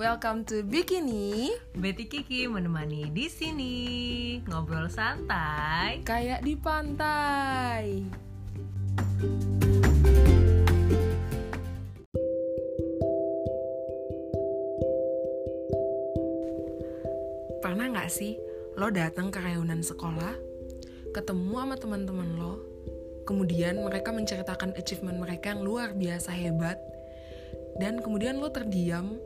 Welcome to Bikini. Betty Kiki menemani di sini. Ngobrol santai. Kayak di pantai. Pernah nggak sih lo datang ke reunian sekolah, ketemu sama teman-teman lo, kemudian mereka menceritakan achievement mereka yang luar biasa hebat, dan kemudian lo terdiam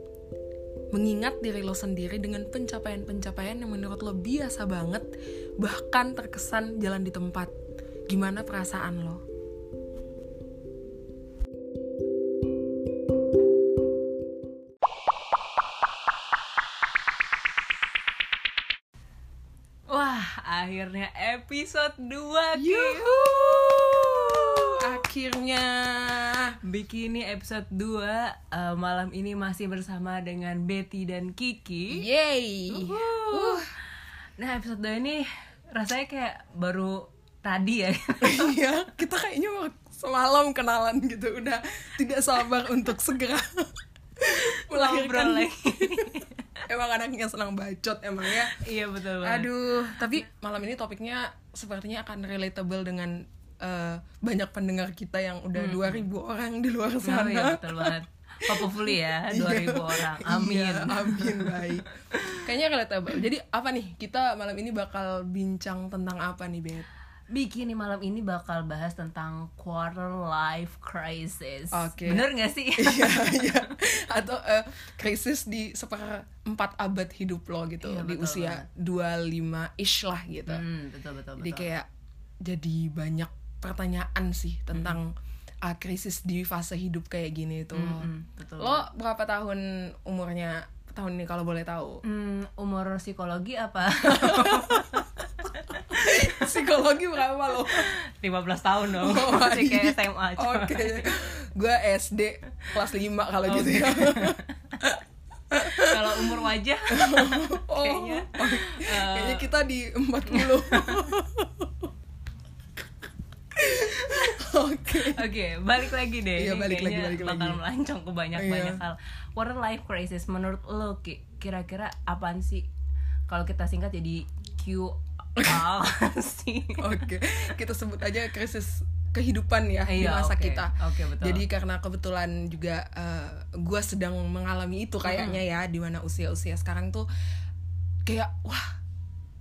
mengingat diri lo sendiri dengan pencapaian-pencapaian yang menurut lo biasa banget, bahkan terkesan jalan di tempat. Gimana perasaan lo? Wah, akhirnya episode 2 Ki. Akhirnya Bikini episode 2 eh, malam ini masih bersama dengan Betty dan Kiki. Yeay Uhuh. Nah, episode 2 ini rasanya kayak baru tadi ya. Iya, kita kayaknya semalam kenalan gitu Udah tidak sabar untuk segera Ngobrol lagi. Emang anaknya senang bacot emang ya iya betul banget. Aduh, tapi malam ini topiknya sepertinya akan relatable dengan eh, banyak pendengar kita yang udah 2000 orang di luar Oh, sana. iya betul banget. Hopefully ya 2000 orang. Amin. Iya, amin baik. Kayaknya relatable. Jadi apa nih? Kita malam ini bakal bincang tentang apa nih, Bet? Bikini malam ini bakal bahas tentang quarter life crisis. Oke. Bener gak sih? Iya, iya. Atau eh, krisis di seperempat abad hidup lo gitu Iya, di betul usia 25-ish lah gitu. Hmm, betul betul Jadi betul. kayak jadi banyak pertanyaan sih tentang uh, krisis di fase hidup kayak gini tuh. Mm, betul. Lo berapa tahun umurnya tahun ini kalau boleh tahu? Hmm, umur psikologi apa? Psikologi berapa lo? 15 tahun dong. Oh, Masih kayak SMA. Oke. Gue SD kelas 5 kalau gitu ya. Kalau umur wajah Oh, kayaknya eh, kayaknya kita di 40. Oke. Oke, balik lagi deh. Iya, balik lagi, balik bakal lagi. melancong ke banyak-banyak Iya. hal. Quarter life crisis menurut lo Ki, kira-kira apaan sih? Kalau kita singkat jadi Q sih? Oke, kita sebut aja krisis kehidupan ya di Iya, masa oke. kita. Oke, betul. Jadi karena kebetulan juga gue sedang mengalami itu kayaknya ya, di mana usia-usia sekarang tuh kayak wah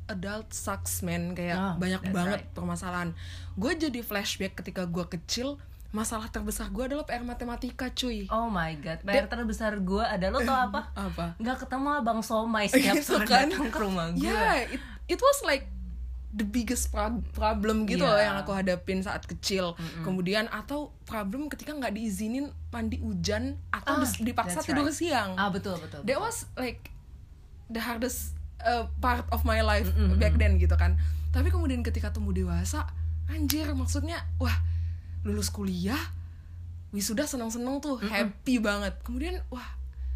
adult sucks man kayak Oh, banyak banget right. permasalahan. Gue jadi flashback ketika gue kecil, masalah terbesar gue adalah PR matematika cuy. Oh my god, PR terbesar gue ada lo tau apa? Apa? Nggak ketemu abang somai setiap Gitu sore kan? datang ke rumah gue. Yeah, it, it was like the biggest pro- problem gitu Iya. loh yang aku hadapin saat kecil. Kemudian atau problem ketika nggak diizinin mandi hujan atau Ah, dipaksa tidur right. siang. Ah betul betul. That betul. was like the hardest uh, part of my life back then gitu kan. Tapi kemudian ketika tumbuh dewasa, anjir maksudnya wah lulus kuliah, wisuda seneng-seneng tuh, happy banget. Kemudian wah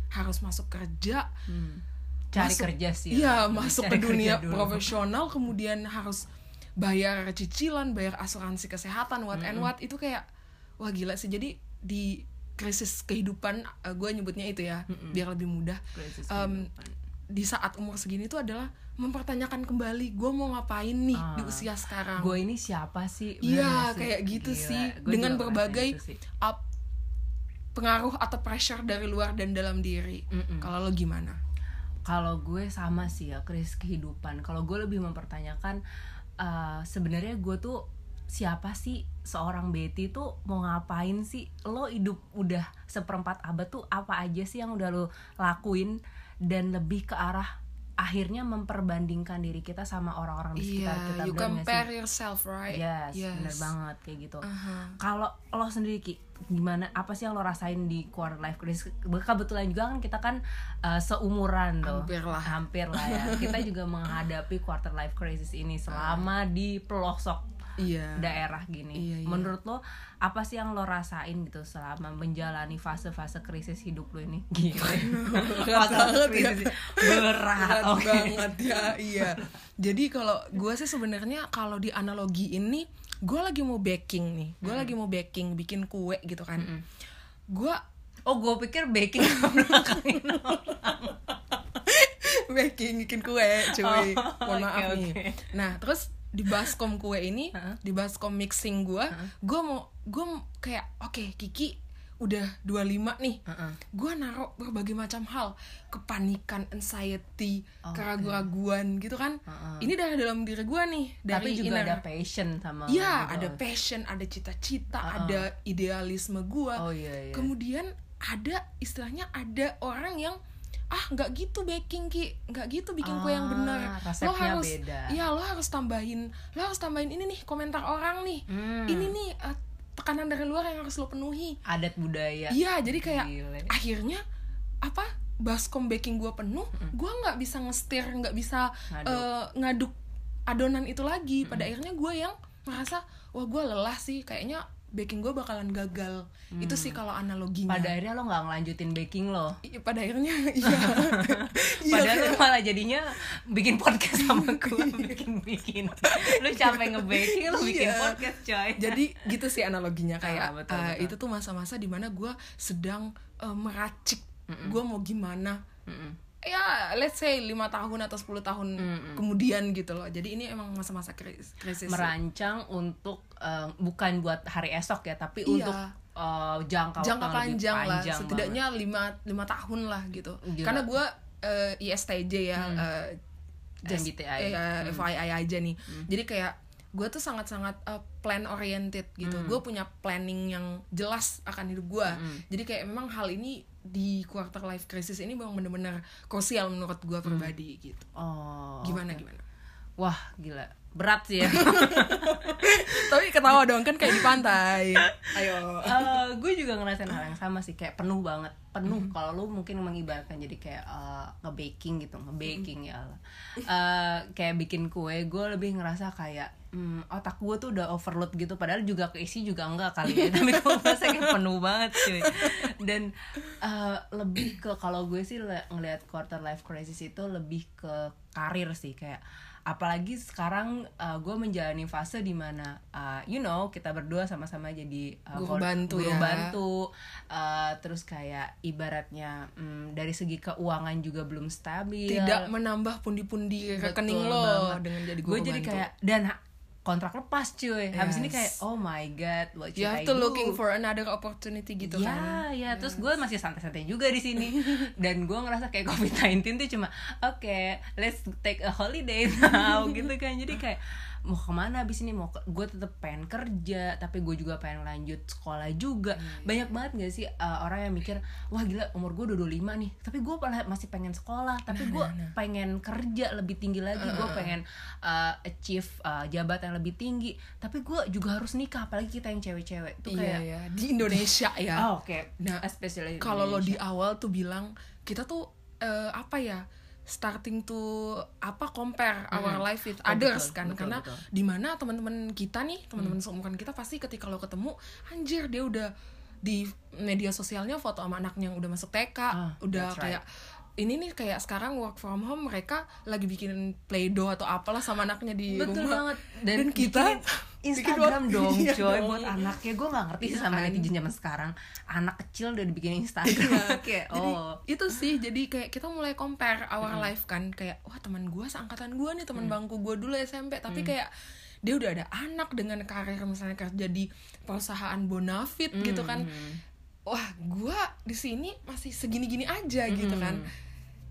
harus masuk kerja, Hmm. Cari masuk- kerja sih. Iya, Lebih masuk cari ke dunia profesional kemudian harus bayar cicilan, bayar asuransi kesehatan, what and what itu kayak wah gila sih. Jadi di krisis kehidupan gue nyebutnya itu ya, biar lebih mudah. Krisis kehidupan. Di saat umur segini tuh adalah mempertanyakan kembali gue mau ngapain nih di Ah. usia sekarang. gue ini siapa sih? Iya, kayak gitu Gila, sih. gua Dengan berbagai ngerasain itu sih. up pengaruh atau pressure dari luar dan dalam diri. Kalau lo gimana? Kalau gue sama sih ya krisis kehidupan. Kalau gue lebih mempertanyakan uh, sebenarnya gue tuh siapa sih seorang Betty tuh mau ngapain sih? Lo hidup udah seperempat abad tuh apa aja sih yang udah lo lakuin dan lebih ke arah akhirnya memperbandingkan diri kita sama orang-orang di sekitar Iya, kita you compare sih? yourself, right? Yes, bener banget kayak gitu. Aha. Kalau lo sendiri Ki, gimana apa sih yang lo rasain di quarter life crisis? Kebetulan juga kan kita kan uh, seumuran tuh. Hampir lah. Hampir lah ya. Kita juga menghadapi quarter life crisis ini selama di pelosok Iya. daerah gini. Iya, iya. Menurut lo apa sih yang lo rasain gitu selama menjalani fase-fase krisis hidup lo ini? Fase-fase banget ya. krisis berat. Berat Oke. banget ya, iya. Jadi kalau gue sih sebenarnya kalau di analogi ini, gue lagi mau baking nih, gue lagi mau baking, bikin kue gitu kan. Gue oh gue pikir baking baking bikin kue cuy Oh, mohon maaf oke, nih nah terus di baskom kue ini di baskom mixing gue gue mau gue kayak oke Kiki udah 25 nih Heeh. gue naruh berbagai macam hal kepanikan anxiety Oke. keraguan-raguan gitu kan Heeh. ini dari dalam diri gue nih dari tapi juga inner. ada passion sama Iya, gitu. ada passion, ada cita-cita, Uh-uh. ada idealisme gua. oh iya iya Kemudian ada istilahnya ada orang yang ah nggak gitu baking ki. Nggak gitu bikin kue yang Ah, benar lo harus beda. iya lo harus tambahin lo harus tambahin ini nih komentar orang nih. Hmm. ini nih eh, tekanan dari luar yang harus lo penuhi. Adat budaya. Iya jadi kayak Gile. akhirnya apa baskom baking gua penuh gua nggak bisa ngestir nggak bisa Ngaduk. eh, ngaduk adonan itu lagi. Pada akhirnya gue yang merasa wah gue lelah sih. Kayaknya baking gue bakalan gagal itu sih kalau analoginya pada akhirnya lo nggak ngelanjutin baking lo I- pada akhirnya iya Iya, Padahal kayak- lo malah jadinya bikin podcast sama gue bikin bikin. Lo capek nge-baking lo bikin Iya. podcast coy. jadi gitu sih analoginya kayak Ah, betul, betul. itu tuh masa-masa di mana gue sedang eh, meracik gue mau gimana Mm-mm. Ya let's say lima tahun atau 10 tahun Mm-mm. kemudian gitu loh jadi ini emang masa-masa kris- krisis sih. merancang untuk eh, bukan buat hari esok ya, tapi Iya. untuk eh, jangka jangka lebih panjang lah panjang setidaknya lima lima tahun lah gitu Gila. karena gue ISTJ ya eh, Dan S- BTI. eh, Hmm. FYI aja nih jadi kayak gue tuh sangat-sangat eh, plan oriented gitu Hmm. gue punya planning yang jelas akan hidup gue Hmm. jadi kayak memang hal ini di quarter life crisis ini memang bener-bener krusial menurut gue pribadi gitu banget. Oh. gimana oke. gimana Wah, gila. Berat sih ya. tapi ketawa dong kan kayak di pantai. Ayo. Gue juga ngerasain hal yang sama sih kayak penuh banget. Penuh kalau lu mungkin mengibaratkan jadi kayak eh, nge-baking gitu nge-baking ya Allah. Eh, kayak bikin kue gue lebih ngerasa kayak hmm, otak gue tuh udah overload gitu. Padahal juga keisi juga enggak kali ya. Tapi gue merasa kayak penuh banget cuy. Dan eh, lebih ke kalau gue sih ngelihat quarter life crisis itu lebih ke karir sih. Kayak apalagi sekarang uh, gue menjalani fase di mana uh, you know kita berdua sama-sama jadi uh, Guru bantu guru ya. bantu uh, terus kayak ibaratnya mm, dari segi keuangan juga belum stabil tidak menambah pundi-pundi rekening lo banget. dengan jadi gue guru jadi bantu. kayak dan kontrak lepas cuy habis ini Yes. kayak oh my god what you have I to do? looking for another opportunity gitu ya, kan ya, terus gue masih santai-santai juga di sini dan gue ngerasa kayak COVID-19 tuh cuma oke, let's take a holiday now gitu kan. Jadi kayak mau ke mana abis ini? Mau ke- gue tetep pengen kerja tapi gue juga pengen lanjut sekolah juga. Hmm. banyak banget gak sih uh, orang yang mikir wah gila umur gue udah 25 nih. Tapi gue masih pengen sekolah tapi gue pengen kerja lebih tinggi lagi. Gue pengen uh, achieve uh, jabatan yang lebih tinggi. Tapi gue juga harus nikah apalagi kita yang cewek-cewek. Tuh iya kayak ya di Indonesia ya. Oh, oke. Nah, especially kalau lo di awal tuh bilang kita tuh eh, apa ya starting to apa compare our life with Oh, others betul, kan betul, karena betul. di mana teman-teman kita nih teman-teman seumuran kita pasti ketika lo ketemu anjir dia udah di media sosialnya foto sama anaknya yang udah masuk TK Ah, udah that's right. kayak ini nih kayak sekarang work from home mereka lagi bikin play-doh atau apalah sama anaknya di betul rumah. banget. Dan, kita bikinin bikin Instagram work- dong iya coy dong. buat anaknya. Gue nggak ngerti sih Iya sama kan? netizen zaman sekarang. Anak kecil udah dibikin Instagram. Kayak Jadi oh. itu sih jadi kayak kita mulai compare our life kan. Kayak wah teman gue seangkatan gue nih teman bangku gue dulu SMP tapi kayak dia udah ada anak dengan karir misalnya kerja di perusahaan Bonafit gitu kan. Wah gue di sini masih segini-gini aja gitu kan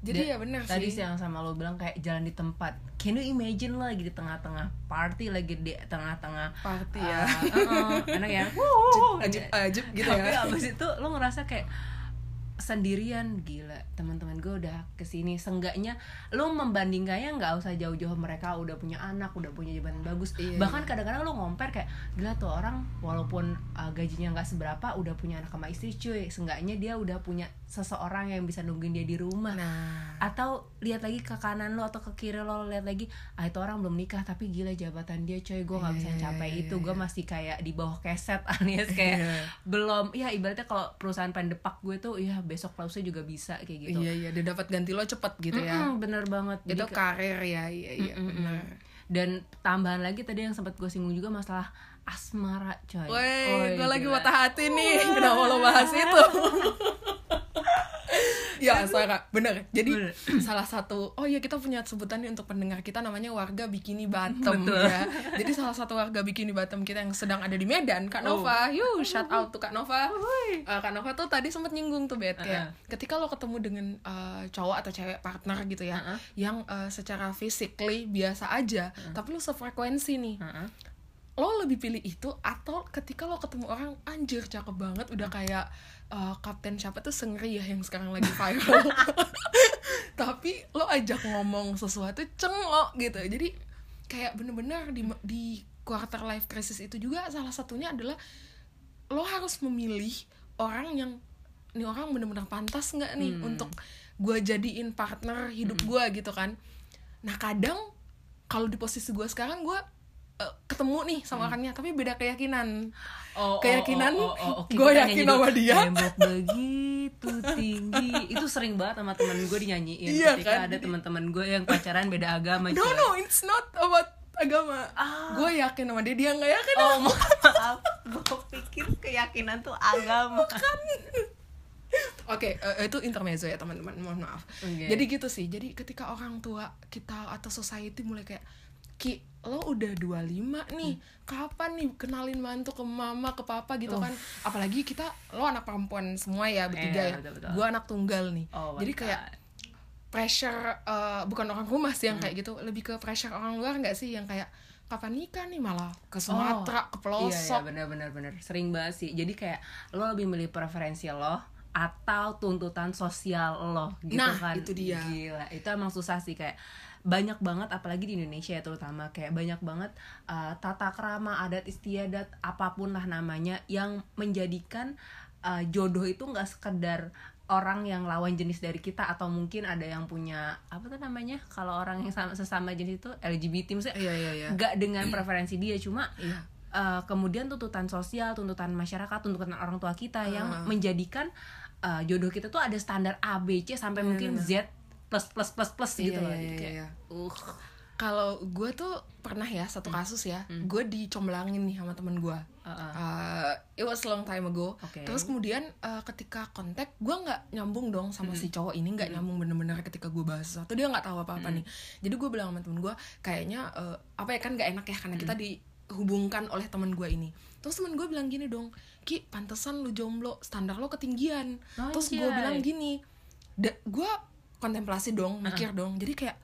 jadi ya benar tadi sih. sih yang sama lo bilang kayak jalan di tempat. Can you imagine lagi di tengah-tengah party lagi di tengah-tengah party uh, ya. uh-uh, enak ya? Ajib ajib gitu tapi ya. abis itu lo ngerasa kayak sendirian gila. Teman-teman gue udah ke sini. Senggaknya lo membandingkannya nggak usah jauh-jauh mereka udah punya anak udah punya jabatan bagus. Iya, bahkan kadang-kadang lo ngomper kayak gila tuh orang walaupun uh, gajinya nggak seberapa udah punya anak sama istri cuy. Senggaknya dia udah punya seseorang yang bisa nungguin dia di rumah. Nah. Atau lihat lagi ke kanan lo atau ke kiri lo lihat lagi ah itu orang belum nikah tapi gila jabatan dia coy gue nggak bisa Iya, capai iya, itu iya, gue iya. masih kayak di bawah keset alias kayak Iya. belum ya ibaratnya kalau perusahaan pengen depak gue tuh ya besok pausnya juga bisa kayak gitu iya iya dia dapat ganti lo cepet gitu ya Mm-mm, bener banget itu Jadi karir ya iya iya Mm-mm. benar dan tambahan lagi tadi yang sempat gue singgung juga masalah asmara coy Woi, gue lagi patah hati nih. Kenapa lo bahas itu? ya Sarah bener jadi Bener. salah satu oh iya kita punya sebutan nih untuk pendengar kita namanya warga bikini bottom Betul. ya jadi salah satu warga bikini bottom kita yang sedang ada di Medan Kak Oh. Nova yuk shout out tuh Kak Nova Eh, Kak Nova tuh tadi sempat nyinggung tuh bet kayak Uh-uh. ketika lo ketemu dengan eh, cowok atau cewek partner gitu ya Uh-uh. yang eh, secara physically biasa aja tapi lo sefrekuensi nih Heeh. lo lebih pilih itu atau ketika lo ketemu orang anjir cakep banget udah kayak uh, kapten siapa tuh sengri ya yang sekarang lagi viral. Tapi lo ajak ngomong sesuatu cengok gitu. Jadi kayak bener-bener di di quarter life crisis itu juga salah satunya adalah lo harus memilih orang yang ini orang bener-bener pantas nggak nih untuk gue jadiin partner hidup gue gitu kan. Nah kadang kalau di posisi gue sekarang gue eh, ketemu nih sama orangnya tapi beda keyakinan Oh, oh, Keyakinan, oh, oh, oh, oke, gue kita yakin sama dia. Tembok begitu tinggi itu sering banget sama temen gue dinyanyiin Iya ketika kan? ada teman-teman gue yang pacaran beda agama no no it's not about agama Ah. gue yakin sama dia dia nggak yakin oh maaf gue pikir keyakinan tuh agama Oke, eh, itu intermezzo ya teman-teman, mohon maaf. Oke. Jadi gitu sih. Jadi ketika orang tua kita atau society mulai kayak Ki, lo udah 25 nih. Kapan nih kenalin mantu ke mama, ke papa gitu kan. Apalagi kita lo anak perempuan semua ya bertiga Iya, ya. Gue anak tunggal nih. Oh Jadi kayak God. pressure eh, bukan orang rumah sih yang kayak gitu, lebih ke pressure orang luar nggak sih yang kayak kapan nikah nih malah ke Sumatera, ke Iya, iya pelosok. benar-benar benar. Sering banget sih. Jadi kayak lo lebih milih preferensi lo atau tuntutan sosial lo gitu Nah, kan. itu dia. Gila, itu emang susah sih kayak banyak banget apalagi di Indonesia ya terutama kayak banyak banget uh, tata krama adat istiadat apa pun lah namanya yang menjadikan uh, jodoh itu nggak sekedar orang yang lawan jenis dari kita atau mungkin ada yang punya apa tuh namanya kalau orang yang sama, sesama jenis itu LGBT maksudnya Iya, iya, iya. nggak dengan preferensi dia cuma Iya. uh, kemudian tuntutan sosial tuntutan masyarakat tuntutan orang tua kita yang Ah. menjadikan uh, jodoh kita tuh ada standar A B C sampai mungkin Z plus plus plus plus gitu Iya, loh iya, Jadi iya, kayak, iya. uh Kalau gue tuh pernah ya satu kasus ya, gue dicomblangin nih sama temen gue. Uh-uh. Uh, it was long time ago. Oke. Terus kemudian uh, ketika kontak, gue nggak nyambung dong sama si cowok ini nggak nyambung bener-bener ketika gue bahas sesuatu dia nggak tahu apa-apa nih. Jadi gue bilang sama temen gue, kayaknya uh, apa ya kan nggak enak ya karena kita dihubungkan oleh temen gue ini. Terus temen gue bilang gini dong, Ki, pantesan lu jomblo, standar lo ketinggian. Terus gue bilang gini, gue kontemplasi dong, mikir dong. Jadi kayak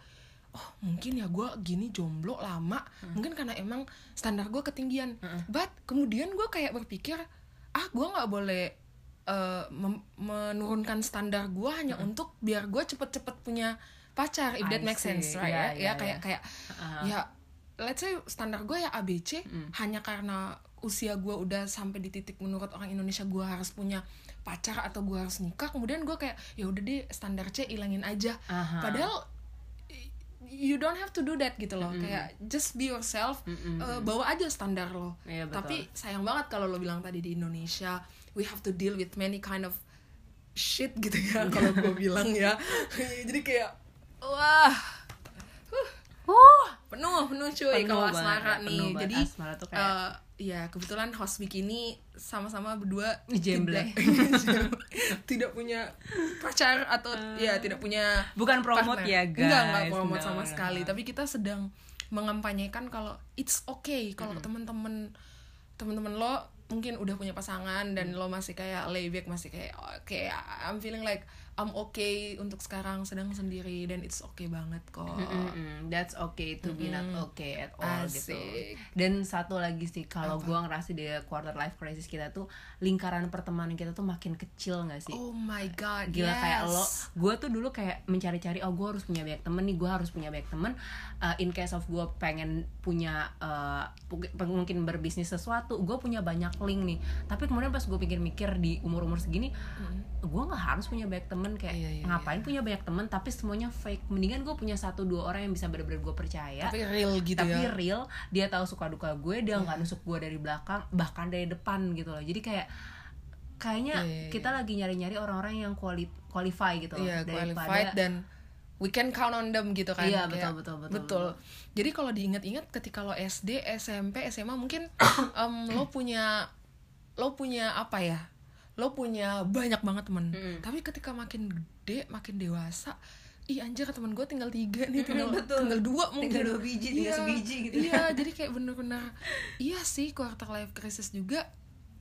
oh mungkin ya gue gini jomblo lama. Mungkin karena emang standar gue ketinggian. But kemudian gue kayak berpikir ah gue nggak boleh eh, mem- menurunkan standar gue hanya untuk biar gue cepet-cepet punya pacar if that I makes sense right Iya, ya, iya, ya kayak iya. kayak ya let's say standar gue ya ABC hanya karena usia gue udah sampai di titik menurut orang Indonesia gue harus punya pacar atau gue harus nikah kemudian gue kayak ya udah deh standar C ilangin aja. Aha. padahal you don't have to do that gitu loh. Kayak just be yourself uh, bawa aja standar lo. Iya, betul. tapi sayang banget kalau lo bilang tadi di Indonesia we have to deal with many kind of shit gitu ya kalau gue bilang ya. Jadi kayak wah uh penuh penuh cuy Penuh kalau asmara penuh nih. banget. jadi Asmara tuh kayak- eh, ya kebetulan host bikini sama-sama berdua Jemble. tidak, tidak punya pacar atau ya tidak punya Bukan promote partner. ya, guys. enggak enggak promote No, sama no, sekali no. tapi kita sedang mengampanyekan kalau it's okay kalau teman-teman teman-teman lo mungkin udah punya pasangan dan lo masih kayak layback masih kayak oke I'm feeling like I'm okay untuk sekarang sedang sendiri dan it's okay banget kok Mm-mm, that's okay to be not okay at all gitu. Asik. Dan satu lagi sih kalau gua ngerasa di quarter life crisis kita tuh lingkaran pertemanan kita tuh makin kecil gak sih? oh my god Gila kayak yes. lo, gue tuh dulu kayak mencari-cari oh gue harus punya banyak temen nih, gue harus punya banyak temen. Uh, in case of gue pengen punya uh, mungkin berbisnis sesuatu, gue punya banyak link nih. Tapi kemudian pas gue pikir-mikir di umur-umur segini, gue nggak harus punya banyak temen kayak Iya, iya, ngapain punya banyak temen tapi semuanya fake. Mendingan gue punya satu dua orang yang bisa benar-benar gue percaya. tapi real gitu tapi ya real, dia tahu suka duka gue, dia nggak nusuk gue dari belakang, bahkan dari depan gitu loh. Jadi kayak kayaknya Iya, iya, iya. kita lagi nyari-nyari orang-orang yang quali qualify gitu loh Iya, daripada qualified dan we can count on them gitu kan. Iya, Kayak- betul, betul, betul, Jadi kalau diingat-ingat ketika lo SD, SMP, SMA mungkin em, lo punya lo punya apa ya? lo punya banyak banget temen Mm-mm. tapi ketika makin gede makin dewasa Ih anjir temen gue tinggal tiga nih tinggal betul. tinggal dua mungkin Tinggal dua biji, tinggal sebiji gitu. iya jadi kayak bener-bener iya sih quarter life crisis juga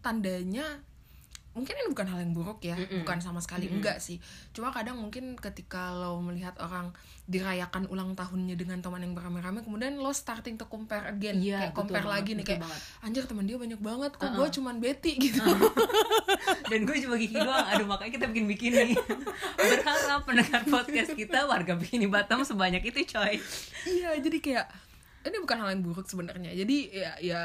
tandanya mungkin ini bukan hal yang buruk ya Mm-mm. bukan sama sekali enggak sih. Cuma kadang mungkin ketika lo melihat orang dirayakan ulang tahunnya dengan teman yang beramai-ramai kemudian lo starting to compare again Iya, kayak compare banget, lagi nih kayak banget. anjir teman dia banyak banget kok gue cuman Betty? Gitu. Dan gue cuma gigi doang. Aduh makanya kita bikin bikini. Berharap pendengar podcast kita warga bikini Batam sebanyak itu coy. Iya jadi kayak ini bukan hal yang buruk sebenarnya. Jadi ya ya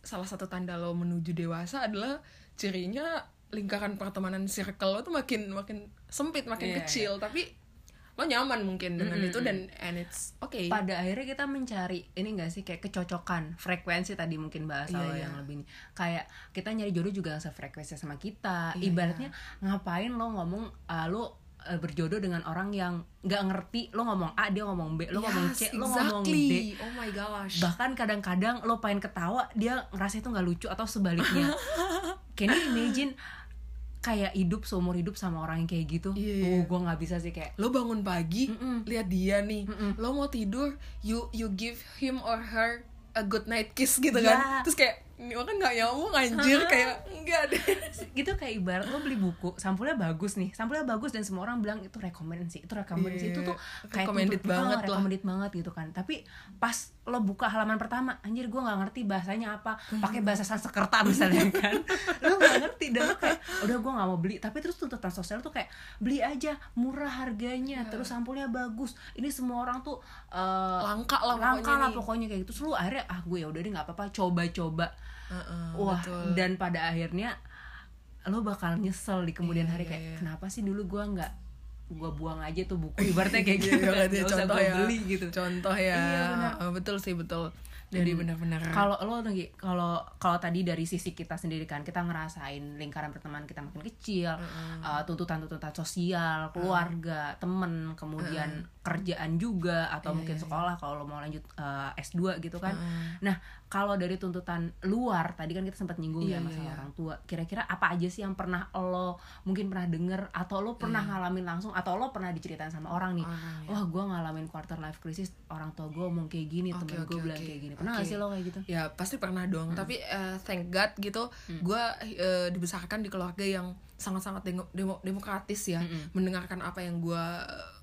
salah satu tanda lo menuju dewasa adalah cirinya lingkaran pertemanan circle lo tuh makin makin sempit makin Iya, kecil. tapi lo nyaman mungkin dengan itu dan and it's okay. Pada akhirnya kita mencari ini enggak sih kayak kecocokan frekuensi tadi mungkin bahasa Iya, lo iya. yang lebih ini. Kayak kita nyari jodoh juga yang sefrekuensi sama kita. Iya, ibaratnya ngapain lo ngomong ah, lo eh, berjodoh dengan orang yang nggak ngerti lo ngomong A dia ngomong B lo ngomong C Yes, lo ngomong D. Exactly. oh my gosh. Bahkan kadang-kadang lo pengen ketawa dia ngerasa itu nggak lucu atau sebaliknya. Can you imagine kayak hidup seumur hidup sama orang yang kayak gitu Iya, iya. oh gue nggak bisa sih kayak lo bangun pagi Mm-mm. lihat dia nih lo mau tidur you you give him or her a good night kiss gitu Ya. kan terus kayak ini orang nggak nyambung anjir kayak enggak deh gitu kayak ibarat lo beli buku sampulnya bagus nih sampulnya bagus dan semua orang bilang itu rekomendasi itu rekomendasi Iya, itu tuh kayak recommended tuntut- banget ah, lah. recommended banget gitu kan. Tapi pas lo buka halaman pertama anjir gue nggak ngerti bahasanya apa. Pakai bahasa Sanskerta misalnya kan. Lo nggak ngerti dan lo kayak udah gue nggak mau beli. Tapi terus tuntutan sosial tuh kayak beli aja murah harganya Iya. terus sampulnya bagus. Ini semua orang tuh eh, langka lah langka pokoknya lah pokoknya kayak gitu. Terus lu akhirnya ah gue ya udah deh nggak apa-apa coba-coba Heeh, wah betul. dan pada akhirnya lo bakal nyesel di kemudian Iya, hari iya, kayak iya. kenapa sih dulu gua nggak gua buang aja tuh buku ibaratnya kayak gitu Iya, kan iya, nggak usah contoh gua ya beli gitu. contoh ya. Iya, benar. Oh, betul sih betul. Jadi benar-benar. kalau lo lagi kalau kalau tadi dari sisi kita sendiri kan kita ngerasain lingkaran pertemanan kita makin kecil uh, tuntutan-tuntutan sosial keluarga temen kemudian kerjaan juga atau Iya, mungkin iya, sekolah kalau lo mau lanjut uh, S2 gitu kan. Nah kalau dari tuntutan luar tadi kan kita sempat nyinggung Iya, ya iya, masalah iya. orang tua. Kira-kira apa aja sih yang pernah lo mungkin pernah denger atau lo pernah ngalamin langsung atau lo pernah diceritain sama orang nih? Ya. wah gue ngalamin quarter life crisis orang tua gue ngomong kayak gini Oke, temen gue oke, bilang kayak gini. Pernah gak Oke. sih lo kayak gitu? Ya pasti pernah dong. Tapi eh, thank God gitu gue dibesarkan di keluarga yang sangat-sangat demo- demo- demokratis ya. Mendengarkan apa yang gue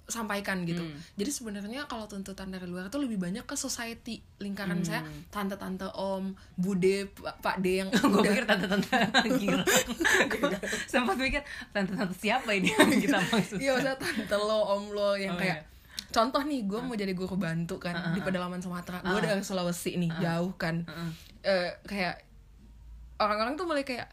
sampaikan gitu. Jadi sebenarnya kalau tuntutan dari luar itu lebih banyak ke society lingkaran saya tante-tante om bude pak, pak d yang gue pikir tante-tante gila sempat mikir tante-tante siapa ini? Yang kita maksud Iya maksudnya tante lo, om lo yang Oh, kayak Contoh nih, gue mau jadi guru bantu kan di pedalaman Sumatera. Gue dari Sulawesi nih, jauh kan. Eh, kayak orang-orang tuh mulai kayak,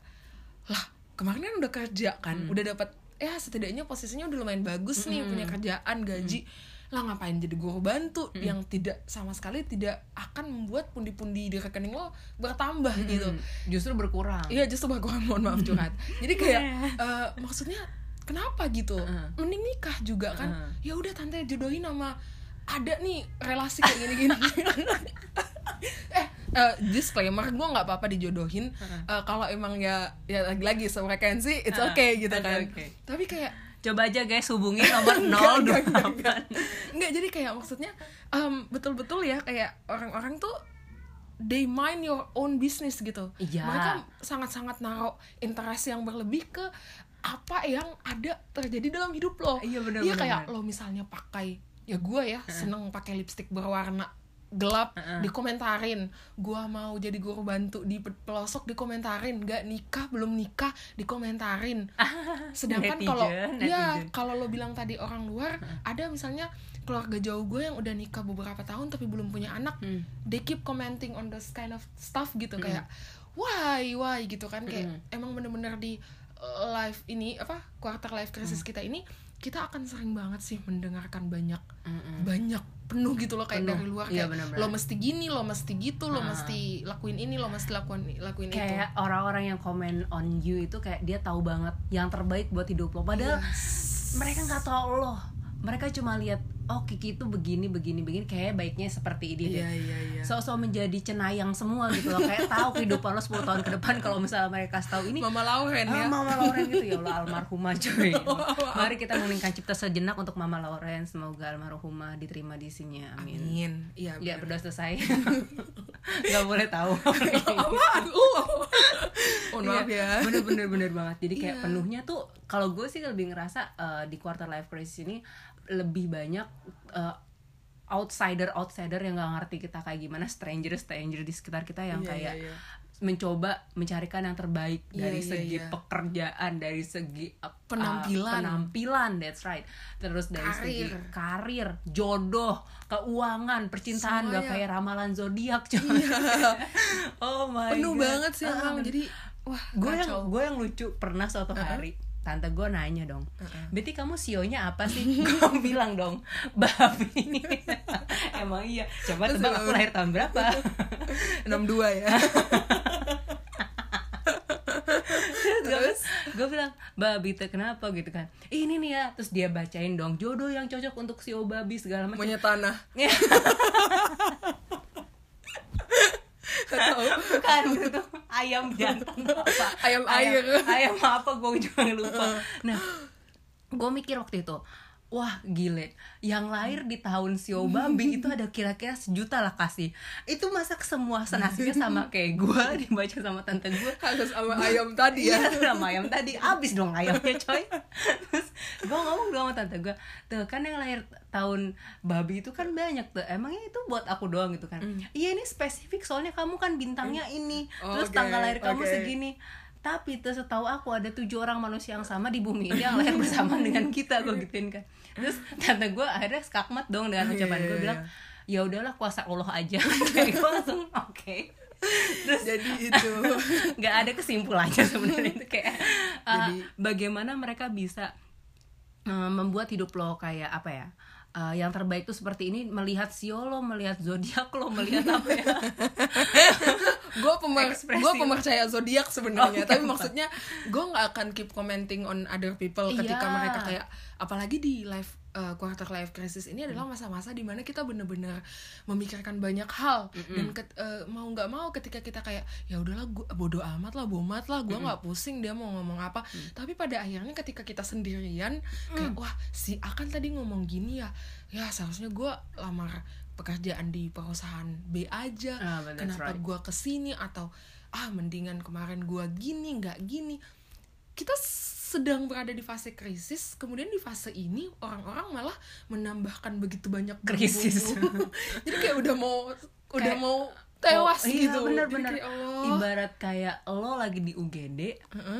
lah kemarin kan udah kerja kan, udah dapat ya setidaknya posisinya udah lumayan bagus nih, punya kerjaan, gaji. Lah ngapain jadi guru bantu yang tidak sama sekali tidak akan membuat pundi-pundi di rekening lo bertambah gitu. justru berkurang Iya justru berkurang mohon maaf curhat. Jadi kayak eh, maksudnya kenapa gitu? Mending nikah juga kan? Ya udah tante jodohin sama ada nih relasi kayak gini-gini. eh eh, disclaimer gue nggak apa-apa dijodohin Eh, kalau emang ya ya lagi-lagi sefrekuensi it's okay gitu kan. oke. Tapi kayak coba aja guys hubungi nomor Enggak, enggak, enggak, enggak. 028 Enggak, jadi kayak maksudnya em, betul-betul ya kayak orang-orang tuh they mind your own business gitu. Iya. Mereka sangat-sangat naruh interest yang berlebih ke apa yang ada terjadi dalam hidup lo. Iya, benar, Iya benar, kayak lo misalnya pakai ya gue ya seneng pakai lipstick berwarna gelap dikomentarin. Gua mau jadi guru bantu di pe- pelosok dikomentarin. Nggak nikah belum nikah dikomentarin. Sedangkan kalau ya kalau lo bilang tadi orang luar ada misalnya keluarga jauh gue yang udah nikah beberapa tahun tapi belum punya anak Hmm. they keep commenting on this kind of stuff gitu. Kayak why why? gitu kan. Kayak emang bener-bener di uh, life ini apa quarter life crisis Mm. kita ini kita akan sering banget sih mendengarkan banyak banyak penuh gitu loh kayak Penuh. dari luar Iya, kayak benar-benar. lo mesti gini lo mesti gitu lo mesti lakuin ini lo mesti lakuin lakuin itu. Kayak orang-orang yang komen on you itu kayak dia tahu banget yang terbaik buat hidup lo. Padahal mereka nggak tahu lo. Mereka cuma lihat oh Kiki itu begini begini begini kayak baiknya seperti ini deh Iya iya iya. so-so menjadi cenayang semua gitu loh kayak tahu kehidupan lo 10 tahun ke depan kalau misalnya mereka tahu ini Mama Lauren Ah, ya. Mama Lauren gitu ya Allah almarhumah cuy. Mari kita meningkat cipta sejenak untuk Mama Lauren. Semoga almarhumah diterima di sini. Amin. Amin. Iya. Ya bener. berdoa selesai. Gak boleh tahu. Apaan? Oh. Mohon maaf ya. Bener bener banget. Jadi kayak Iya. penuhnya tuh kalau gue sih lebih ngerasa eh, di quarter life crisis ini lebih banyak eh, outsider outsider yang gak ngerti kita kayak gimana stranger stranger di sekitar kita yang Iya, kayak iya, iya. mencoba mencarikan yang terbaik Iya, dari iya, segi iya. pekerjaan dari segi uh, Penampilan. penampilan that's right terus dari segi Karir. karir jodoh keuangan percintaan Semuanya. kayak ramalan zodiak coy oh my Penuh God. banget sih emang. Jadi wah, gue yang gue yang lucu pernah suatu hari tante gue nanya dong Uh-uh. Betty kamu sionya apa sih? Gue bilang dong babi. Emang iya. Coba tebak aku lahir tahun berapa? 62 ya. terus gue bilang babi teh kenapa? Gitu kan. Ini nih ya. Terus dia bacain dong jodoh yang cocok untuk sio babi segala macam. Monyet tanah. Tahu. bukan. Itu ayam jantan apa? Ayam air. ayam apa? Gue juga lupa. Nah gue mikir waktu itu wah gile. Yang lahir di tahun sio babi itu ada kira-kira sejuta lah kasih. Itu masak semua senasibnya sama kayak gue dibaca sama tante gue Harus sama ayam tadi ya. Iya sama ayam tadi. Abis dong ayamnya coy. Terus gue ngomong dong sama tante gue Tuh kan yang lahir tahun babi itu kan banyak tuh. Emangnya itu buat aku doang gitu kan? Iya ini spesifik soalnya kamu kan bintangnya ini Terus Oke, tanggal lahir kamu oke. segini. Tapi tuh setahu aku ada tujuh orang manusia yang sama di bumi ini yang lahir bersama dengan kita gue gituin kan. Terus tante gue akhirnya skakmat dong dengan Iya, ucapan iya, gue iya. bilang ya udahlah kuasa Allah aja. Kayak gue langsung oke. Terus Jadi itu. nggak ada kesimpulannya sebenarnya. Itu kayak uh, Jadi- bagaimana mereka bisa uh, membuat hidup lo kayak apa ya uh, yang terbaik tuh seperti ini melihat sio lo melihat zodiak lo melihat apa ya gue pemer gue pemercaya zodiak sebenarnya Oh, tapi kenapa? maksudnya gue nggak akan keep commenting on other people ketika Iya. mereka kayak apalagi di life uh, quarter life crisis ini adalah masa-masa di mana kita bener-bener memikirkan banyak hal. Dan ket- uh, mau nggak mau ketika kita kayak ya udahlah gua bodoh amat lah bomat lah gue nggak pusing dia mau ngomong apa. Tapi pada akhirnya ketika kita sendirian kayak wah si akan tadi ngomong gini ya. Ya seharusnya gue lamar pekerjaan di perusahaan B aja. That's kenapa right. gue ke sini? Atau ah mendingan kemarin gue gini nggak gini. Kita sedang berada di fase krisis kemudian di fase ini orang-orang malah menambahkan begitu banyak Krisis. jadi kayak udah mau udah Kayak- mau tewas Oh, iya, gitu bener-bener. Kayak, Allah. ibarat kayak lo lagi di UGD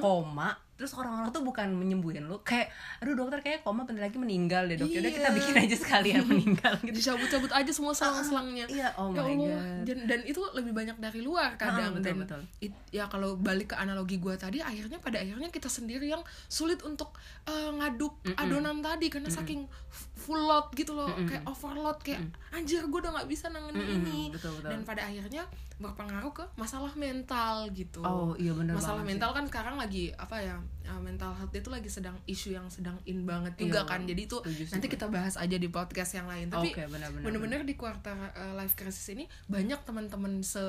koma terus orang-orang tuh bukan menyembuhin lo kayak aduh dokter kayak koma bentar lagi meninggal deh dok udah kita Iya. bikin aja sekalian meninggal gitu dicabut-cabut aja semua selang-selangnya iya, oh ya my Allah God. dan, dan itu lebih banyak dari luar kadang betul, dan betul. it- ya kalau balik ke analogi gua tadi akhirnya pada akhirnya kita sendiri yang sulit untuk eh, ngaduk adonan tadi karena saking f- full load gitu loh kayak overload kayak anjir gua udah nggak bisa nanganin Mm-mm, ini betul, betul. dan pada akhirnya berpengaruh ke masalah mental gitu Oh, iya bener masalah banget sih. mental kan sekarang lagi apa ya uh, mental health itu lagi sedang isu yang sedang in banget juga Iya, kan jadi itu nanti gue. kita bahas aja di podcast yang lain tapi benar-benar, bener-bener di quarter uh, life crisis ini banyak teman-teman se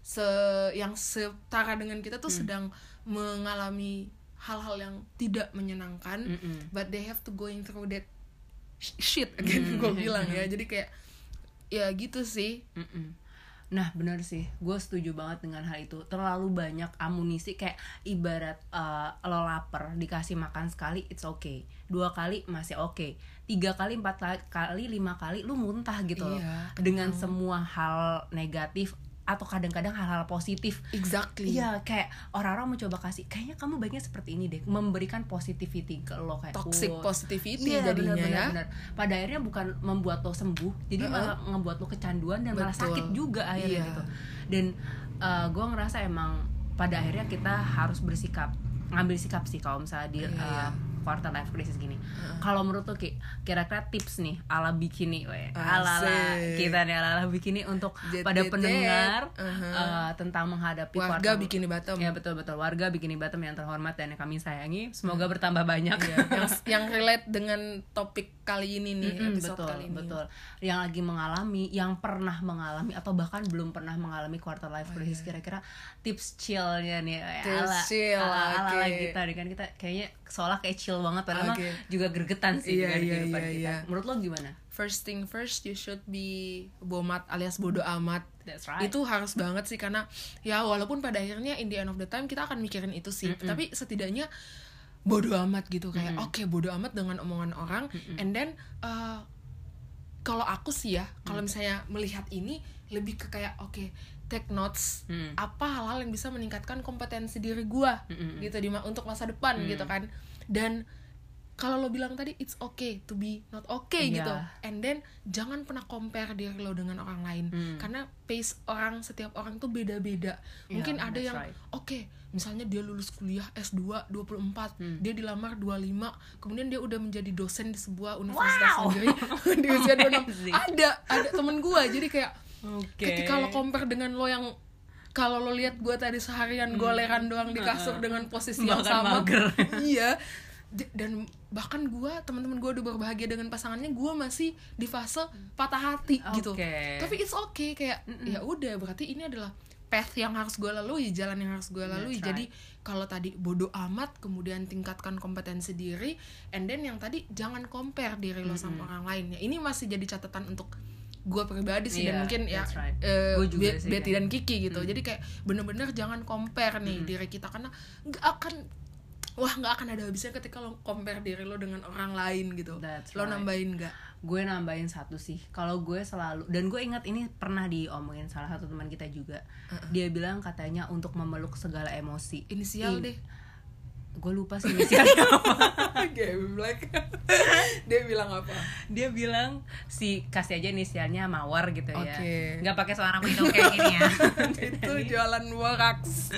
se yang setara dengan kita tuh Hmm. sedang mengalami hal-hal yang tidak menyenangkan Mm-mm. but they have to going through that shit again Hmm. gue bilang ya. Jadi kayak ya gitu sih. Mm-mm. Nah bener sih, gue setuju banget dengan hal itu. Terlalu banyak amunisi kayak ibarat eh, lo lapar dikasih makan sekali it's okay. Dua kali masih oke Tiga kali, empat kali- lima kali lu muntah gitu loh. Iya, Dengan semua hal negatif atau kadang-kadang hal-hal positif exactly Iya kayak orang-orang mencoba kasih Kayaknya kamu baiknya seperti ini deh Memberikan positivity ke lo kayak toxic "Wah, positivity Iya, jadinya bener, ya bener. Pada akhirnya bukan membuat lo sembuh, jadi Uh-uh. malah ngebuat lo kecanduan dan malah Betul. sakit juga akhirnya Iya. gitu. Dan gue ngerasa emang pada akhirnya kita harus bersikap, ngambil sikap sih kalau misalnya di Iya, uh, iya. Quarter life crisis gini. Kalau menurut lo Ki, kira-kira tips nih ala bikini we ala kita nih ala ala bikini untuk Jet, pada jet, pendengar jet. Uh-huh. eh, tentang menghadapi Warga quarter- Bikini Bottom. ya betul betul. Warga bikini bottom yang terhormat dan yang kami sayangi. Semoga bertambah banyak. Iya, yang yang relate dengan topik kali ini nih Mm-mm, episode betul kali ini. betul. Yang lagi mengalami yang pernah mengalami atau bahkan belum pernah mengalami quarter life crisis kira-kira tips chillnya nih Oh, Tips chill, ala, ala, ala oke. kita nih kan kita kayaknya seolah kayak chill banget padahal mah Oke. juga gregetan sih Iya, dengan iya, kehidupan iya, kita iya. menurut lo gimana first thing first you should be bomat alias bodo amat That's right. itu harus banget sih karena ya walaupun pada akhirnya in the end of the time kita akan mikirin itu sih tapi setidaknya bodo amat gitu kayak oke bodo amat dengan omongan orang and then uh, kalau aku sih ya kalau misalnya melihat ini lebih ke kayak oke take notes Mm. apa hal-hal yang bisa meningkatkan kompetensi diri gua Mm-mm. gitu di ma- untuk masa depan gitu kan dan kalau lo bilang tadi it's okay to be not okay Iya. gitu and then jangan pernah compare diri lo dengan orang lain Hmm. karena pace orang setiap orang tuh beda-beda Iya, mungkin ada yang right. oke misalnya dia lulus kuliah S2 24 Hmm. dia dilamar 25 kemudian dia udah menjadi dosen di sebuah universitas Wow. negeri di usia 26 Amazing. ada ada temen gua jadi kayak Oke. ketika lo compare dengan lo yang kalau lo lihat gue tadi seharian goleran doang di kasur dengan posisi yang Hmm. Sama. mager. iya. Dan bahkan gue teman-teman gue udah berbahagia dengan pasangannya gue masih di fase patah hati gitu. Oke. tapi it's okay kayak ya udah berarti ini adalah path yang harus gue lalui jalan yang harus gue lalui. That's jadi kalau tadi bodoh amat kemudian tingkatkan kompetensi diri and then yang tadi jangan compare diri lo sama orang lain. Ya ini masih jadi catatan untuk gue pribadi sih dan Iya, mungkin ya right. Gua juga Be- sih, Betty dan Kiki gitu. Jadi kayak bener-bener jangan compare nih diri kita karena nggak akan wah nggak akan ada habisnya ketika lo compare diri lo dengan orang lain gitu. That's lo right. nambahin nggak? Gue nambahin satu sih. Kalau gue selalu dan gue ingat ini pernah diomongin salah satu teman kita juga. Dia bilang katanya untuk memeluk segala emosi. Inisial deh gue lupa sih inisialnya apa Black. Dia bilang apa? Dia bilang si kasih aja inisialnya mawar gitu ya. Oke. nggak pakai suara hidung kayak gini ya. Itu jualan woraks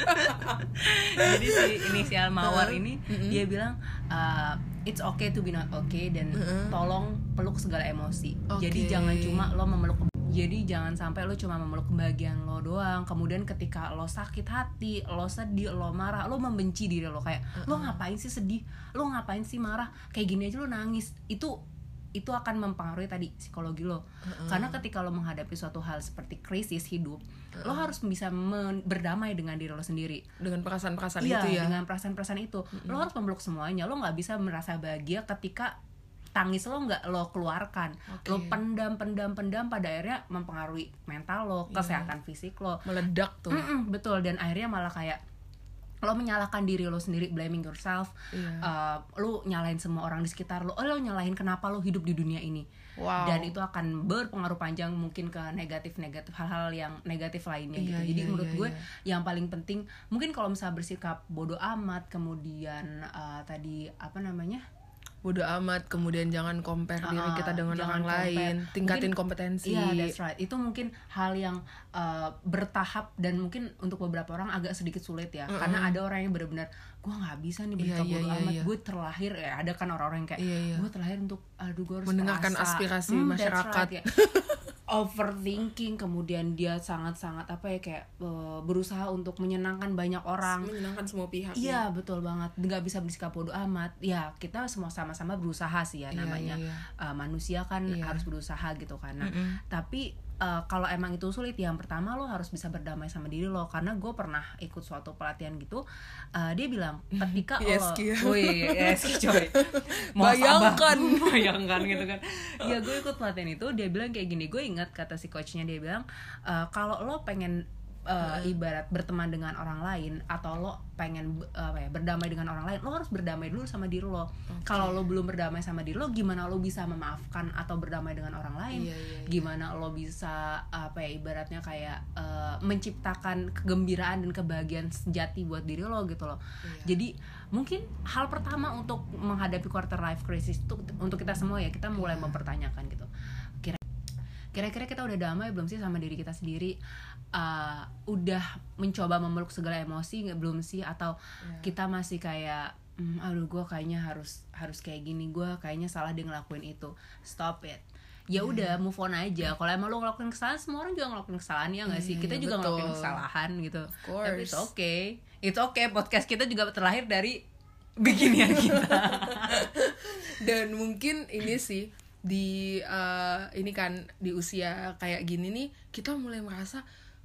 jadi si inisial mawar ini dia bilang uh, it's okay to be not okay dan tolong peluk segala emosi. Oke. jadi jangan cuma lo memeluk jadi jangan sampai lo cuma memeluk kebahagiaan lo doang. Kemudian ketika lo sakit hati lo sedih lo marah lo membenci diri lo. Kayak lo ngapain sih sedih? Lo ngapain sih marah? Kayak gini aja lo nangis. Itu itu akan mempengaruhi tadi psikologi lo. Karena ketika lo menghadapi suatu hal seperti krisis hidup lo harus bisa berdamai dengan diri lo sendiri. Dengan perasaan-perasaan iya, itu ya? dengan perasaan-perasaan itu. Lo harus memeluk semuanya. Lo nggak bisa merasa bahagia ketika tangis lo nggak lo keluarkan. Oke. lo pendam pendam pendam pada akhirnya mempengaruhi mental lo Iya. kesehatan fisik lo. Meledak tuh. Mm-mm, betul. Dan akhirnya malah kayak lo menyalahkan diri lo sendiri blaming yourself. Iya. Uh, lo nyalahin semua orang di sekitar lo. Oh, lo nyalahin kenapa lo hidup di dunia ini? Wow. Dan itu akan berpengaruh panjang mungkin ke negatif negatif hal-hal yang negatif lainnya Iya, gitu jadi iya, menurut iya, gue iya. yang paling penting mungkin kalau misalnya bersikap bodoh amat kemudian uh, tadi apa namanya bodo amat kemudian jangan compare diri Ah, kita dengan orang lain compare. tingkatin Mungkin- kompetensi Iya, that's right. Itu mungkin hal yang uh, bertahap dan mungkin untuk beberapa orang agak sedikit sulit ya. Karena ada orang yang benar-benar gue nggak bisa nih bersikap Iya, iya, bodo iya, amat. iya. Gue terlahir ya. Ada kan orang-orang yang kayak Iya, iya. gue terlahir untuk aduh gue harus Mendengarkan perasa." aspirasi that's masyarakat. ya. Overthinking kemudian dia sangat-sangat apa ya kayak uh, berusaha untuk menyenangkan banyak orang. menyenangkan semua pihak ya. Iya betul banget nggak bisa bersikap bodoh amat ya kita semua sama-sama berusaha sih ya Iya, namanya iya, iya. Uh, manusia kan Iya. harus berusaha gitu kan Nah, Mm-mm. tapi uh, kalau emang itu sulit yang pertama lo harus bisa berdamai sama diri lo. Karena gue pernah ikut suatu pelatihan gitu uh, dia bilang ketika lo ISK ya. Wih, ISK coy. Mau Bayangkan. bayangkan gitu kan. Ya gue ikut pelatihan itu dia bilang kayak gini. Gue ingat kata si coachnya dia bilang uh, kalau lo pengen uh, ibarat berteman dengan orang lain atau lo pengen uh, apa ya, berdamai dengan orang lain lo harus berdamai dulu sama diri lo. Kalau lo belum berdamai sama diri lo gimana lo bisa memaafkan atau berdamai dengan orang lain? Iya, iya, iya. gimana lo bisa apa ya ibaratnya kayak uh, menciptakan kegembiraan dan kebahagiaan sejati buat diri lo gitu loh. Iya. jadi mungkin hal pertama untuk menghadapi quarter life crisis itu untuk kita semua ya kita mulai Iya. mempertanyakan gitu. Kira kira-kira kita udah damai belum sih sama diri kita sendiri Uh, udah mencoba memeluk segala emosi nggak belum sih? Atau Iya. kita masih kayak hmm, aduh gue kayaknya harus harus kayak gini gue kayaknya salah dia ngelakuin itu. Stop it. Ya Hmm. udah move on aja. Kalau emang lo ngelakuin kesalahan semua orang juga ngelakuin kesalahan ya nggak sih? Iya, kita juga betul. ngelakuin kesalahan gitu. Tapi it's okay. It's okay. Podcast kita juga terlahir dari beginian kita. Dan mungkin ini sih di eh, ini kan di usia kayak gini nih kita mulai merasa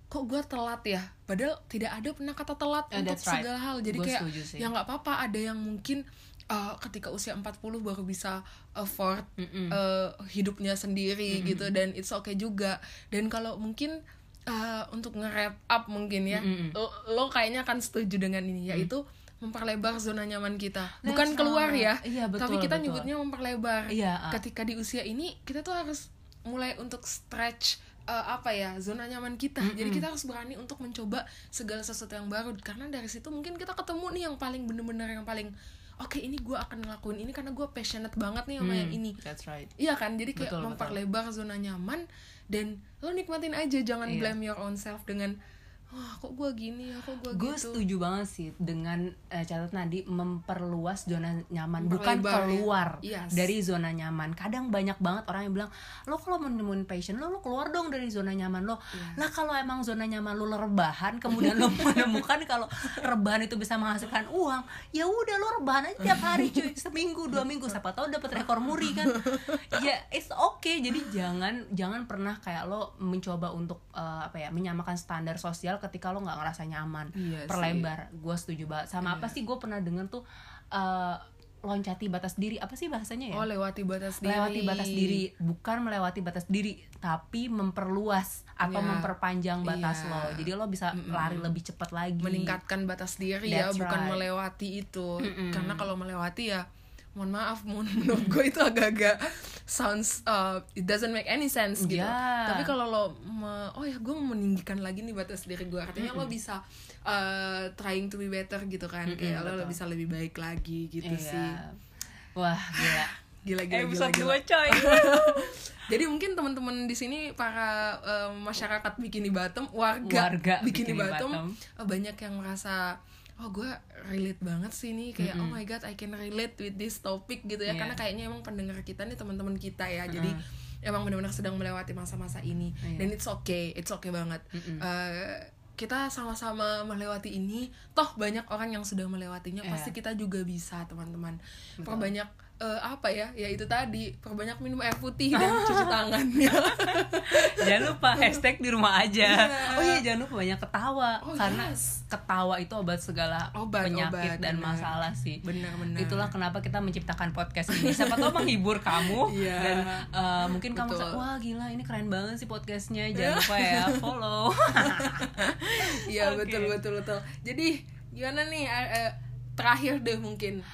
kok gue telat ya padahal tidak ada pernah kata telat Yeah, untuk right. segala hal jadi Gua kayak ya nggak apa-apa ada yang mungkin eh, ketika usia 40 baru bisa afford Mm-mm. eh, hidupnya sendiri gitu dan it's okay juga dan kalau mungkin eh, untuk nge-wrap up mungkin ya Mm-mm. lo, lo kayaknya akan setuju dengan ini yaitu memperlebar zona nyaman kita bukan That's keluar right. ya Iya, betul, tapi kita betul. nyebutnya memperlebar Iya, ah. ketika di usia ini kita tuh harus mulai untuk stretch eh, apa ya zona nyaman kita. Jadi kita harus berani untuk mencoba segala sesuatu yang baru. Karena dari situ mungkin kita ketemu nih yang paling bener-bener yang paling oke ini gue akan ngelakuin ini karena gue passionate banget nih sama yang ini. that's right. Iya kan, jadi kayak Betul, betul. memperlebar zona nyaman dan lo nikmatin aja, jangan Iya. blame your own self dengan wah kok gue gini ya, kok gue gue gitu. setuju banget sih dengan eh, catatan tadi memperluas zona nyaman bukan ya. keluar Yes. dari zona nyaman kadang banyak banget orang yang bilang lo kalau mau nemuin passion lo lo keluar dong dari zona nyaman lo Yes. lah kalau emang zona nyaman lo rebahan kemudian lo menemukan kalau rebahan itu bisa menghasilkan uang ya udah lo rebahan aja tiap hari cuy seminggu dua minggu siapa tahu dapat rekor muri kan ya it's okay jadi jangan jangan pernah kayak lo mencoba untuk eh, apa ya menyamakan standar sosial ketika lo nggak ngerasa nyaman Iya perlebar. Gue setuju banget. Sama apa sih gue pernah denger tuh eh, loncati batas diri? Apa sih bahasanya ya? Oh lewati batas diri. melewati batas diri. Bukan melewati batas diri tapi memperluas atau Iya. memperpanjang batas Iya. lo. Jadi lo bisa lari lebih cepat lagi. Meningkatkan batas diri ya, That's bukan right. melewati itu. Karena kalau melewati ya mohon maaf menurut gue itu agak-agak sounds uh, it doesn't make any sense gitu Ya. tapi kalau lo me- oh ya gue mau meninggikan lagi nih batas diri gue artinya lo bisa uh, trying to be better gitu kan kayak lo bisa lebih baik lagi gitu Iya. sih wah gila gila gila episode gila. 2 coy Jadi mungkin teman-teman di sini para eh, masyarakat Bikini Bottom, warga, Warga Bikini, Bikini Bottom, Bottom. eh, banyak yang merasa oh gue relate banget sih nih. Kayak oh my god I can relate with this topic gitu ya. Iya. karena kayaknya emang pendengar kita nih teman-teman kita ya. Jadi emang benar-benar sedang melewati masa-masa ini. Iya. dan it's okay it's okay banget. Eh, kita sama-sama melewati ini. Toh banyak orang yang sudah melewatinya. Iya. pasti kita juga bisa teman-teman. Perbanyak eh, apa ya ya itu tadi perbanyak minum air putih dan cuci tangan ya jangan lupa hashtag di rumah aja Iya. oh iya jangan lupa banyak ketawa Oh, karena yes. ketawa itu obat segala Obat, penyakit obat, dan benar. masalah sih benar-benar itulah kenapa kita menciptakan podcast ini siapa tahu menghibur kamu Iya. dan uh, mungkin kamu Betul. bisa wah gila ini keren banget sih podcastnya jangan lupa ya follow Iya Oke. betul betul betul. Jadi gimana nih eh, terakhir deh mungkin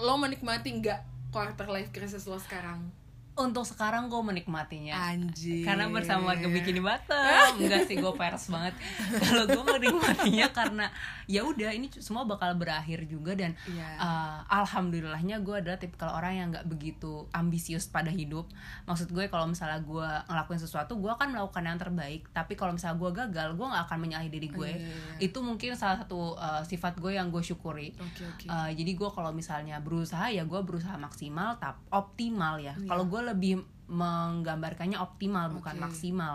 lo menikmati nggak quarter life crisis lo sekarang? Untuk sekarang gue menikmatinya. Anjir. karena bersama warga bikini Batam. Enggak sih gue pers banget. Kalau gue menikmatinya karena ya udah ini semua bakal berakhir juga dan Iya. uh, alhamdulillahnya gue adalah tipikal orang yang nggak begitu ambisius pada hidup. Maksud gue kalau misalnya gue ngelakuin sesuatu gue akan melakukan yang terbaik. Tapi kalau misalnya gue gagal gue nggak akan menyalahi diri gue. Iya, iya. itu mungkin salah satu uh, sifat gue yang gue syukuri. Oke oke. Uh, jadi gue kalau misalnya berusaha ya gue berusaha maksimal tap optimal ya. Kalau gue lebih menggambarkannya optimal bukan Iya. Oke. maksimal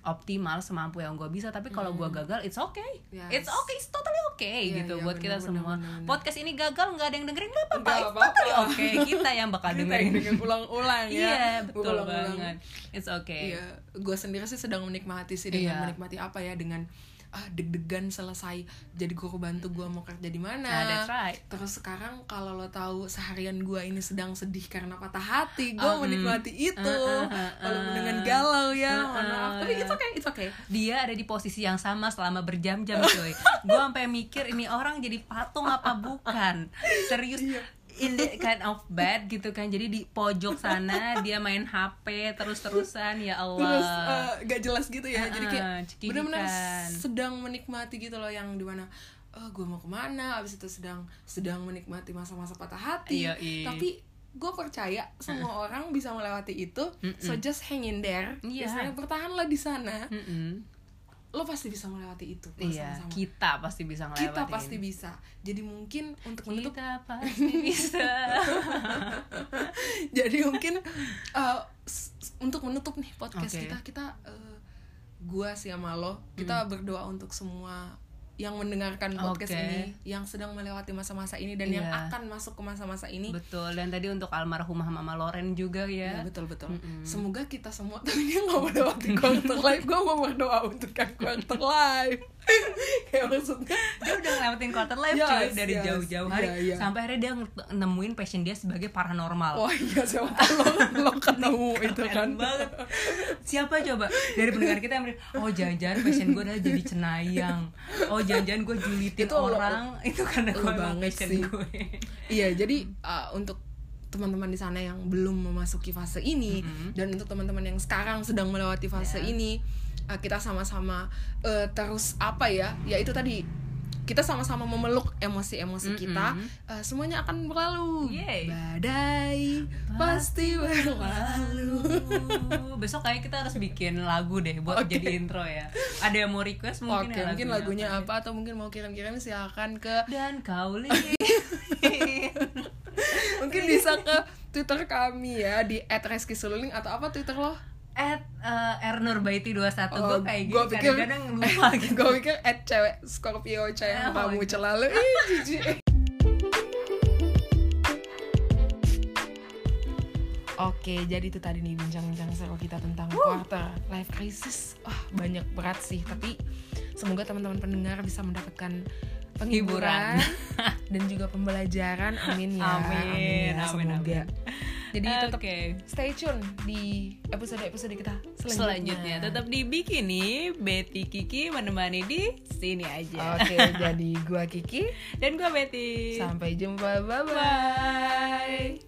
optimal semampu yang gue bisa tapi kalau gue gagal it's okay Yes. it's okay it's totally okay Iya, gitu iya, buat kita benar, semua benar, benar. podcast ini gagal nggak ada yang dengerin nggak apa-apa it's apa-apa. totally okay kita yang bakal Kita dengerin ulang-ulang ya. iya betul Ulang-ulang. banget it's okay Iya, gue sendiri sih sedang menikmati sih dengan Iya. menikmati apa ya dengan ah, deg-degan selesai jadi guru bantu gue mau kerja di mana. Nah, that's right. Terus sekarang kalau lo tahu seharian gue ini sedang sedih karena patah hati, gue Um, menikmati itu. uh, uh, uh, Walaupun uh. dengan galau ya, Uh, mohon maaf. uh. Tapi it's okay, it's okay. dia ada di posisi yang sama selama berjam-jam cuy gue sampai mikir ini orang jadi patung apa bukan serius Iya. In the kind of bad gitu kan jadi di pojok sana dia main HP terus-terusan ya Terus Allah eh, gak jelas gitu ya, jadi kayak benar-benar sedang menikmati gitu loh yang di mana oh, gue mau ke mana, abis itu sedang sedang menikmati masa-masa patah hati. Iya, iya. Tapi gue percaya semua orang bisa melewati itu, so just hang in there. Istilahnya bertahanlah di sana. Mm-mm. Lo pasti bisa melewati itu iya bersama-sama. kita pasti bisa ngelewatin kita pasti bisa jadi mungkin untuk menutup kita pasti bisa jadi mungkin uh, s- untuk menutup nih podcast Oke. kita kita uh, gua sih sama lo kita berdoa untuk semua yang mendengarkan podcast Oke. ini yang sedang melewati masa-masa ini dan yang Iya. akan masuk ke masa-masa ini betul dan tadi untuk almarhumah mama Loren juga Ya, ya betul betul. Semoga kita semua tapi dia nggak melewati quarter life. Gue mau berdoa untuk quarter life. Kayak maksudnya dia udah ngelewatin quarter life Yes, cuy dari yes. jauh-jauh hari Iya, iya. sampai akhirnya dia nemuin passion dia sebagai paranormal wah iya siapa lo, lo ketemu itu kan. Banget siapa coba dari pendengar kita yang oh jangan-jangan passion gue adalah jadi cenayang oh jangan-jangan gue julitin Itu lo- orang itu karena lo gue passion sih. gue Iya jadi uh, untuk teman-teman di sana yang belum memasuki fase ini dan untuk teman-teman yang sekarang sedang melewati fase Ya. ini kita sama-sama uh, terus apa ya? Ya itu tadi kita sama-sama memeluk emosi-emosi kita uh, semuanya akan berlalu Yeay. badai pasti berlalu besok kayak kita harus bikin lagu deh buat Oke. jadi intro ya ada yang mau request mungkin Oke, ya mungkin lagunya apa atau mungkin mau kirim-kirim silakan ke dan kau mungkin bisa ke Twitter kami ya di @reskiseluling atau apa Twitter lo? At uh, Ernurbaiti 21 gue kayak gitu gua pikir kadang-kadang lupa gitu gue pikir at cewek Scorpio cewek yang Oh, kamu gitu. celalu ih jijik Oke, jadi itu tadi nih bincang-bincang seru kita tentang quarter life crisis. Wah, banyak berat sih, tapi semoga teman-teman pendengar bisa mendapatkan penghiburan dan juga pembelajaran. Amin ya. Amin, ya, amin, semoga. Jadi tetap Oke. stay tune di episode-episode kita selanjutnya. Selanjutnya tetap di Bikini, Betty Kiki menemani di sini aja. Oke, jadi gua Kiki. Dan gue Betty. Sampai jumpa. Bye-bye.